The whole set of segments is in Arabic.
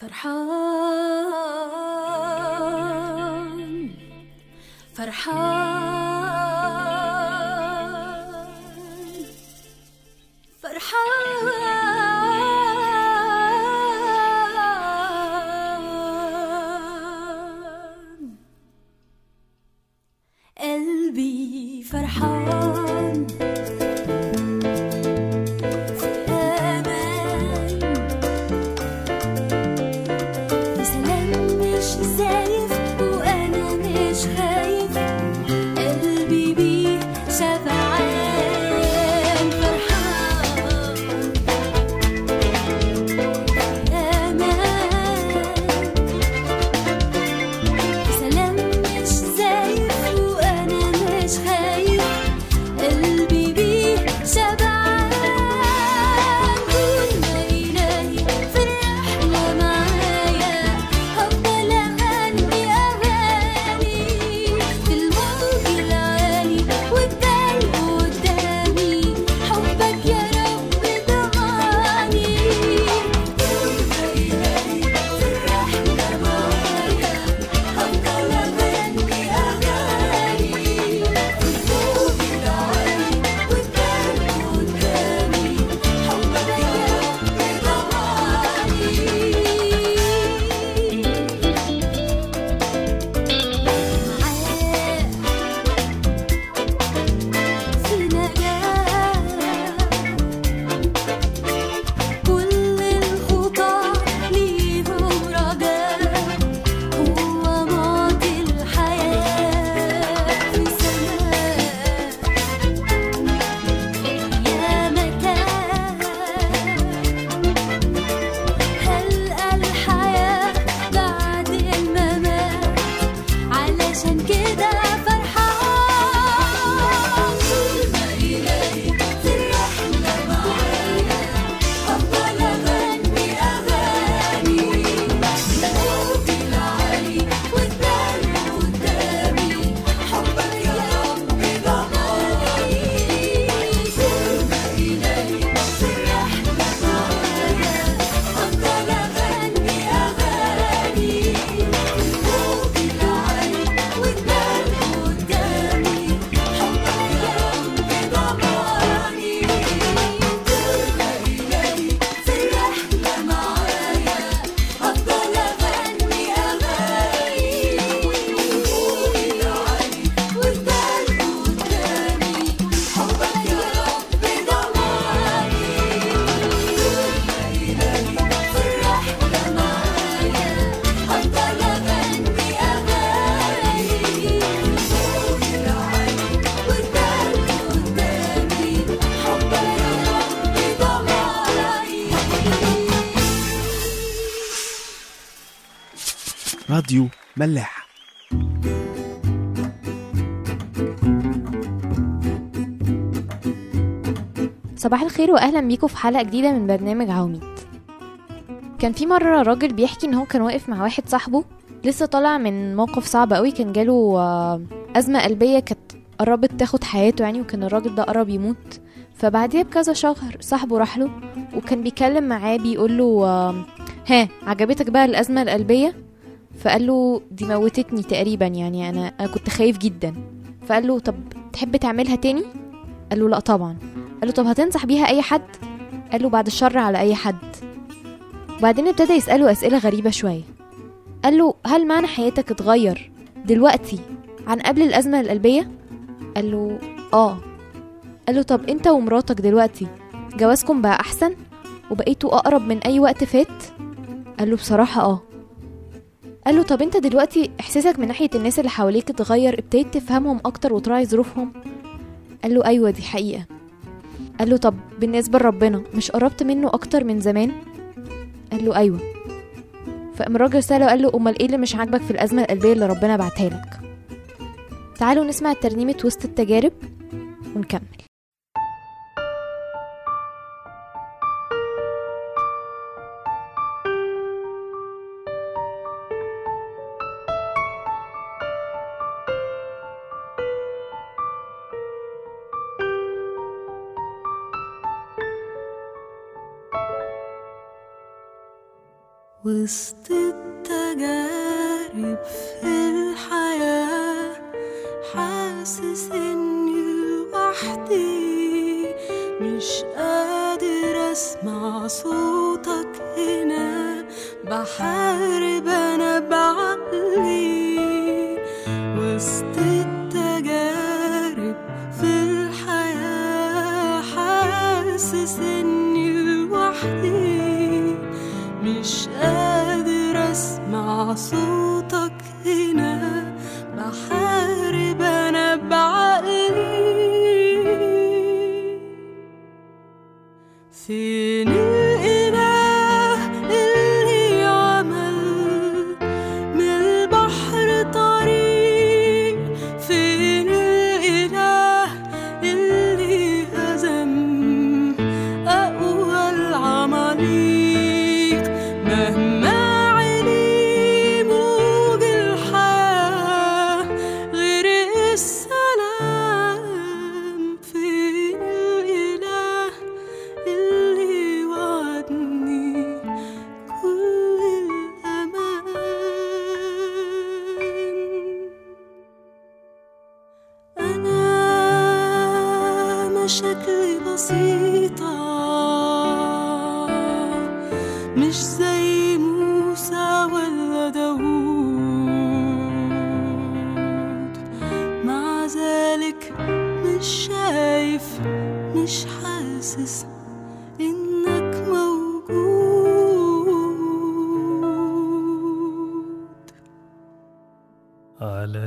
فرحان. فرحان. ملاح. صباح الخير واهلا بيكم في حلقة جديدة من برنامج عواميد. كان في مرة راجل بيحكي إن هو كان واقف مع واحد صاحبه لسه طالع من موقف صعب قوي كان جاله آه، أزمة قلبية كانت قربت تاخد حياته يعني وكان الراجل ده قرب يموت. فبعديها بكذا شهر صاحبه راح له وكان بيتكلم معاه بيقول له آه، ها عجبتك بقى الأزمة القلبية؟ فقال له دي موتتني تقريبا يعني أنا أنا كنت خايف جدا. فقال له طب تحب تعملها تاني؟ قال له لا طبعا. قال له طب هتنصح بيها أي حد؟ قال له بعد الشر على أي حد. وبعدين ابتدى يسأله أسئلة غريبة شوية. قال له هل معنى حياتك اتغير دلوقتي عن قبل الأزمة القلبية؟ قال له آه. قال له طب أنت ومراتك دلوقتي جوازكم بقى أحسن وبقيتوا أقرب من أي وقت فات؟ قال له بصراحة آه. قال له طب انت دلوقتي إحساسك من ناحية الناس اللي حواليك اتغير؟ ابتديت تفهمهم أكتر وتراعي ظروفهم؟ قال له أيوه دي حقيقة. قال له طب بالنسبة لربنا مش قربت منه أكتر من زمان؟ قال له أيوه. فقام الراجل سأله قال له أمال إيه اللي مش عاجبك في الأزمة القلبية اللي ربنا بعتها لك؟ تعالوا نسمع ترنيمه وسط التجارب ونكمل. وسط التجارب.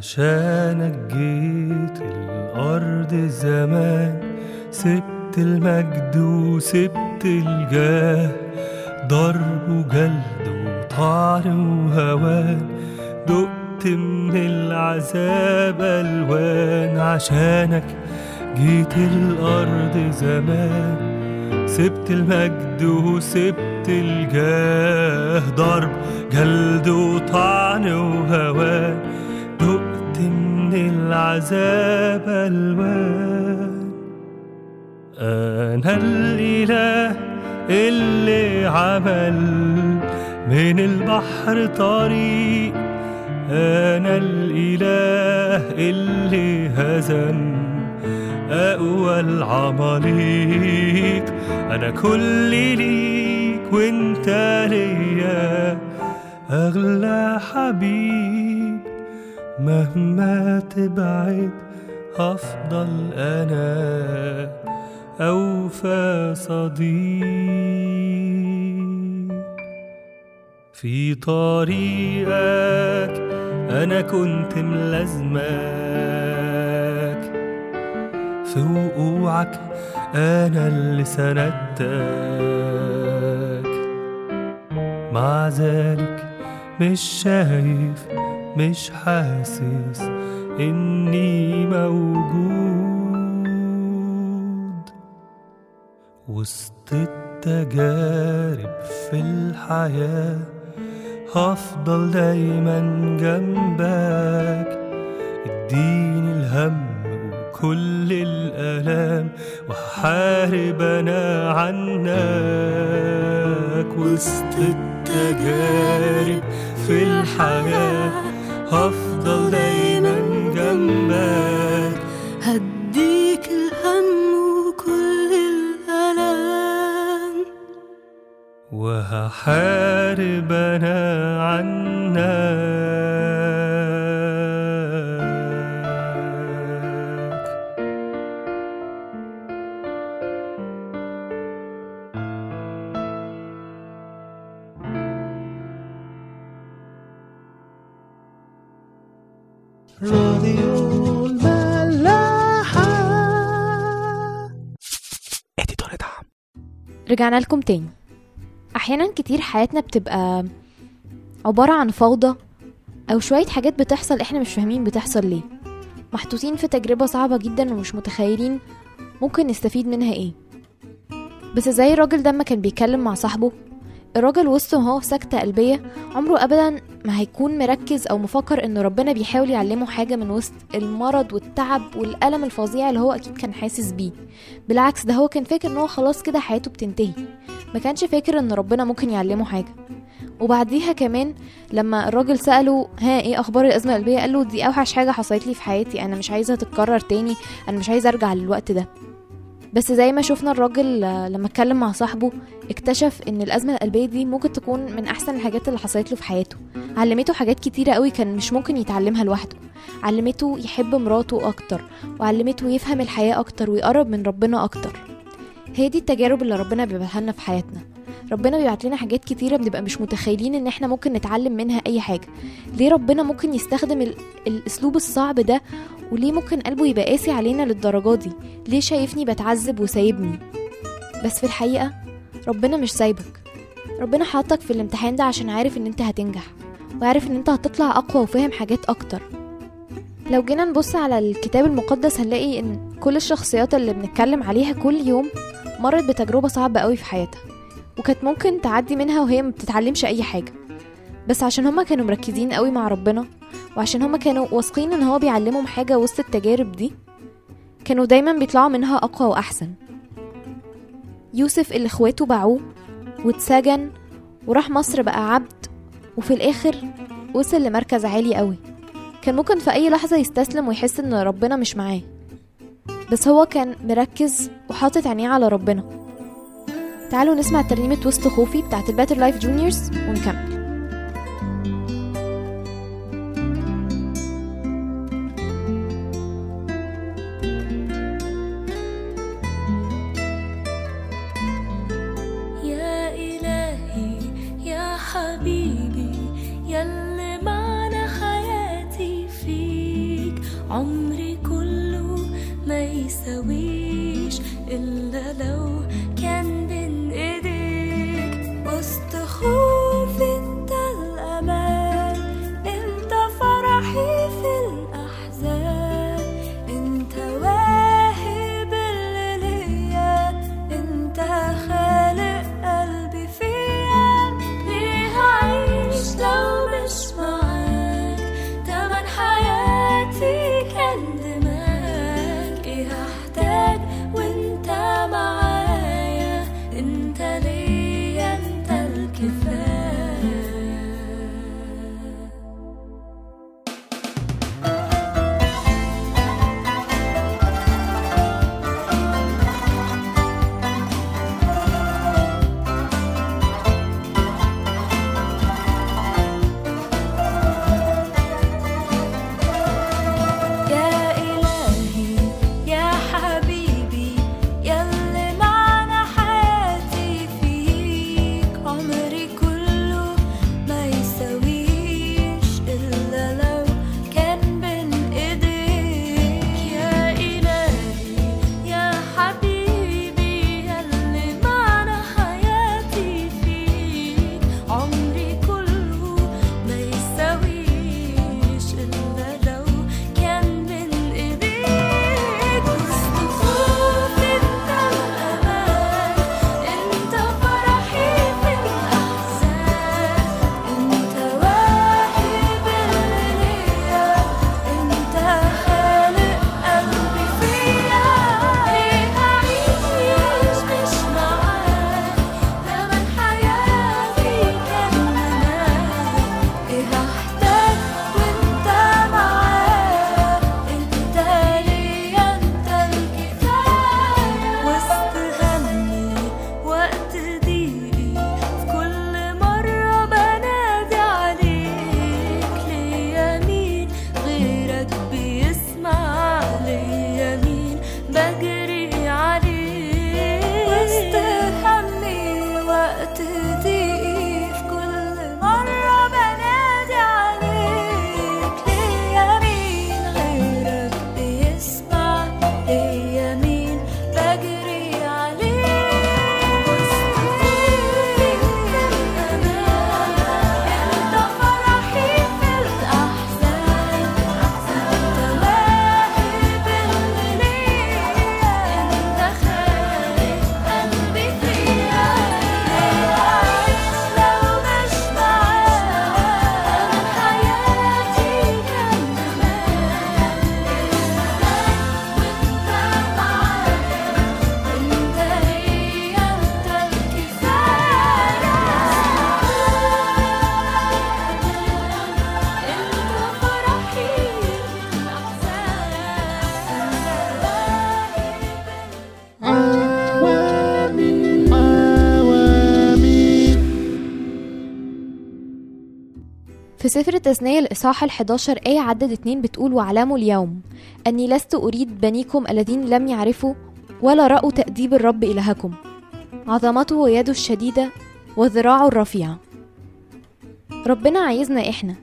علشانك جيت الأرض زمان. سبت المجد وسبت الجاه ضرب وجلد وطعن وهوان. دقت من العذاب ألوان. عشانك جيت الأرض زمان. سبت المجد وسبت الجاه ضرب جلد وطعن وهوان. العذاب ألوان. أنا الإله اللي عمل من البحر طريق. أنا الإله اللي هزم أقوى العماليق. أنا كل ليك وانت ليا أغلى حبيب. مهما تبعد هفضل أنا أوفى صديق. في طريقك أنا كنت ملازمك. في وقوعك أنا اللي سندتك مع ذلك مش شايف مش حاسس إني موجود. وسط التجارب في الحياة هفضل دايما جنبك. اديني الهم وكل الآلام وهحارب أنا عنك. وسط التجارب في الحياة هفضل دايما جنبك. هديك الهم وكل الألام وهحارب أنا عنك. رجعنا لكم تاني. أحيانا كتير حياتنا بتبقى عبارة عن فوضى أو شوية حاجات بتحصل إحنا مش فاهمين بتحصل ليه. محطوطين في تجربة صعبة جدا ومش متخيلين ممكن نستفيد منها إيه. بس زي الراجل ده ما كان بيتكلم مع صاحبه الراجل وسط ما هو في سكتة قلبية عمره أبدا ما هيكون مركز أو مفكر إن ربنا بيحاول يعلمه حاجة من وسط المرض والتعب والألم الفظيع اللي هو أكيد كان حاسس بيه. بالعكس ده هو كان فاكر إن هو خلاص كده حياته بتنتهي. ما كانش فاكر إن ربنا ممكن يعلمه حاجة. وبعديها كمان لما الراجل سأله ها إيه أخبار الأزمة القلبية؟ قال له دي أوحش حاجة حصلت لي في حياتي. أنا مش عايزها تتكرر تاني. أنا مش عايزه أرجع للوقت ده. بس زي ما شفنا الراجل لما اتكلم مع صاحبه اكتشف إن الأزمة القلبية دي ممكن تكون من أحسن الحاجات اللي حصلت له في حياته. علمته حاجات كتيرة قوي كان مش ممكن يتعلمها لوحده. علمته يحب مراته أكتر وعلمته يفهم الحياة أكتر ويقرب من ربنا أكتر. هي دي التجارب اللي ربنا بيبعتها لنا في حياتنا. ربنا بيبعت لنا حاجات كتيرة بنبقى مش متخيلين إن إحنا ممكن نتعلم منها أي حاجة. ليه ربنا ممكن يستخدم ال- الأسلوب الصعب ده؟ وليه ممكن قلبه يبقى قاسي علينا للدرجة دي؟ ليه شايفني بتعذب وسايبني؟ بس في الحقيقة ربنا مش سايبك. ربنا حاطك في الامتحان ده عشان عارف إن أنت هتنجح وعارف إن أنت هتطلع أقوى وفاهم حاجات أكتر. لو جينا نبص على الكتاب المقدس هنلاقي إن كل الشخصيات اللي بنتكلم عليها كل يوم مرت بتجربة صعبة قوي في حياتها. وكانت ممكن تعدي منها وهي ما بتتعلمش أي حاجة. بس عشان هما كانوا مركزين قوي مع ربنا وعشان هما كانوا واثقين إن هو بيعلمهم حاجة وسط التجارب دي كانوا دايما بيطلعوا منها أقوى وأحسن. يوسف اللي إخواته باعوه واتسجن وراح مصر بقى عبد وفي الآخر وصل لمركز عالي قوي. كان ممكن في أي لحظة يستسلم ويحس إن ربنا مش معاه. بس هو كان مركز وحاطط عينيه على ربنا. تعالوا نسمع ترنيمة وسط خوفي بتاعت ال Better Life Juniors ونكمل. في سفر التثنية الإصحاح ال11 آية عدد اتنين بتقول واعلموا اليوم أني لست أريد بنيكم الذين لم يعرفوا ولا رأوا تأديب الرب إلهكم. عظمته ويده الشديدة وذراعه الرفيعة ربنا عايزنا إحنا.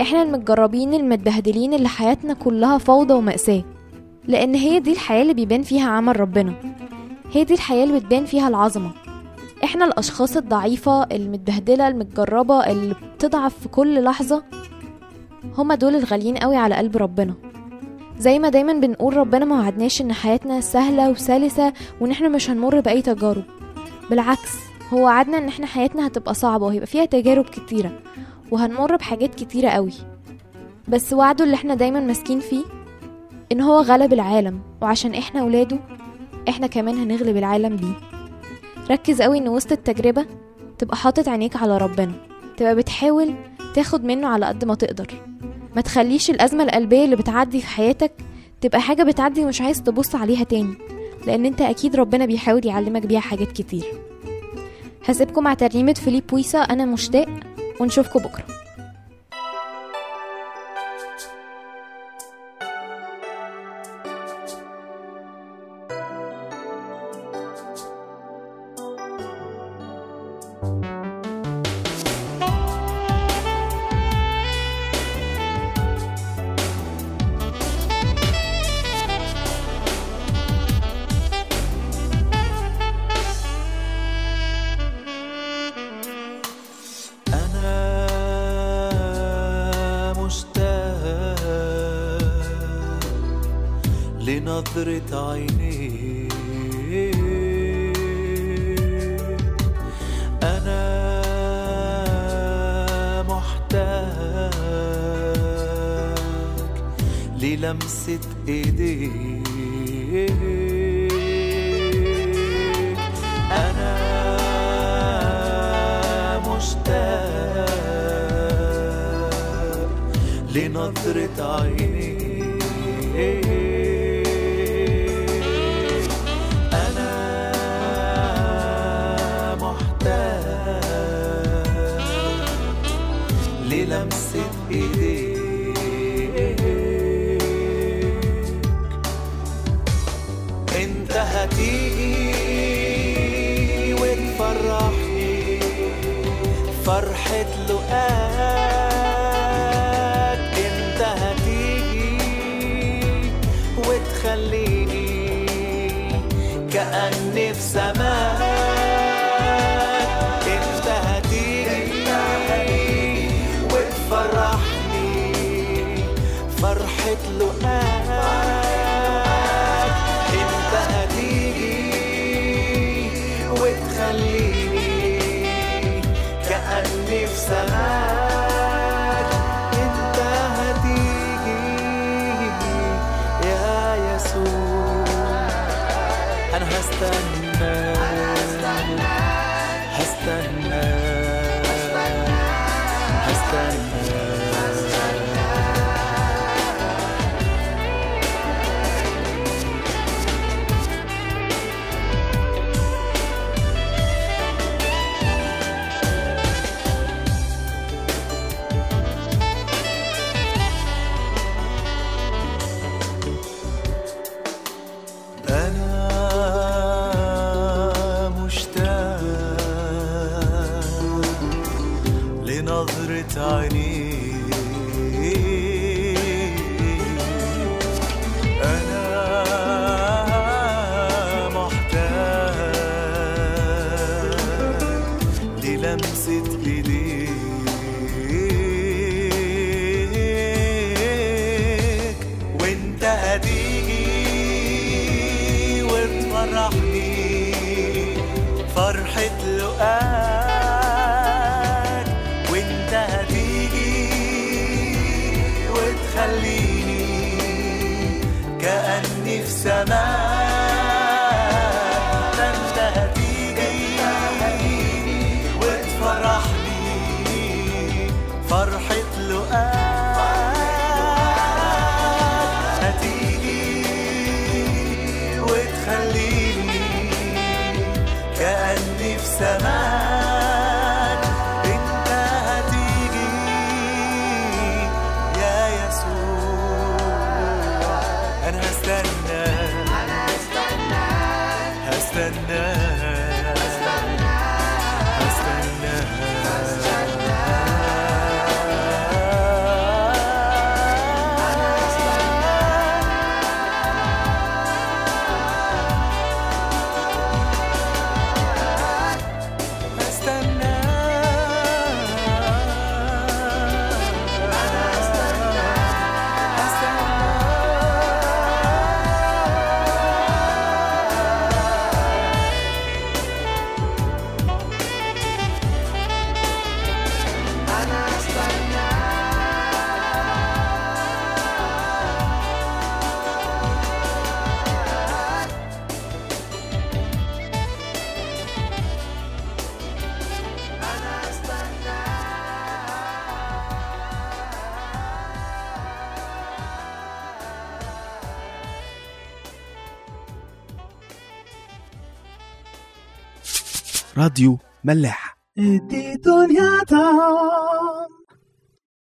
إحنا المتجربين المتبهدلين اللي حياتنا كلها فوضى ومأساة. لأن هي دي الحياة اللي بيبان فيها عمل ربنا. هي دي الحياة اللي بتبان فيها العظمة. إحنا الأشخاص الضعيفة المتبهدلة المتجربة اللي بتضعف في كل لحظة هما دول الغاليين قوي على قلب ربنا. زي ما دايما بنقول ربنا ما وعدناش إن حياتنا سهلة وسلسة وإن إحنا مش هنمر بأي تجارب. بالعكس هو وعدنا إن إحنا حياتنا هتبقى صعبة وهيبقى فيها تجارب كتيرة وهنمر بحاجات كتيرة قوي. بس وعده اللي إحنا دايما ماسكين فيه إن هو غلب العالم وعشان إحنا ولاده إحنا كمان هنغلب العالم بيه. ركز قوي إن وسط التجربة تبقى حاطط عينيك على ربنا تبقى بتحاول تاخد منه على قد ما تقدر. ما تخليش الأزمة القلبية اللي بتعدي في حياتك تبقى حاجة بتعدي ومش عايز تبص عليها تاني لأن أنت أكيد ربنا بيحاول يعلمك بيها حاجات كتير. هسيبكم مع ترنيمة فيليب ويسا أنا مشتاق ونشوفكم بكرة. لنظرة عينيك أنا محتاج للمسة إيديك أنا مشتاق لنظرة عينيك فرحة كأني في سماك ده انت هتيجي وتفرحني فرحة هتيجي وتخليني كأني في سماك راديو ملاح. ادي دنيا طعم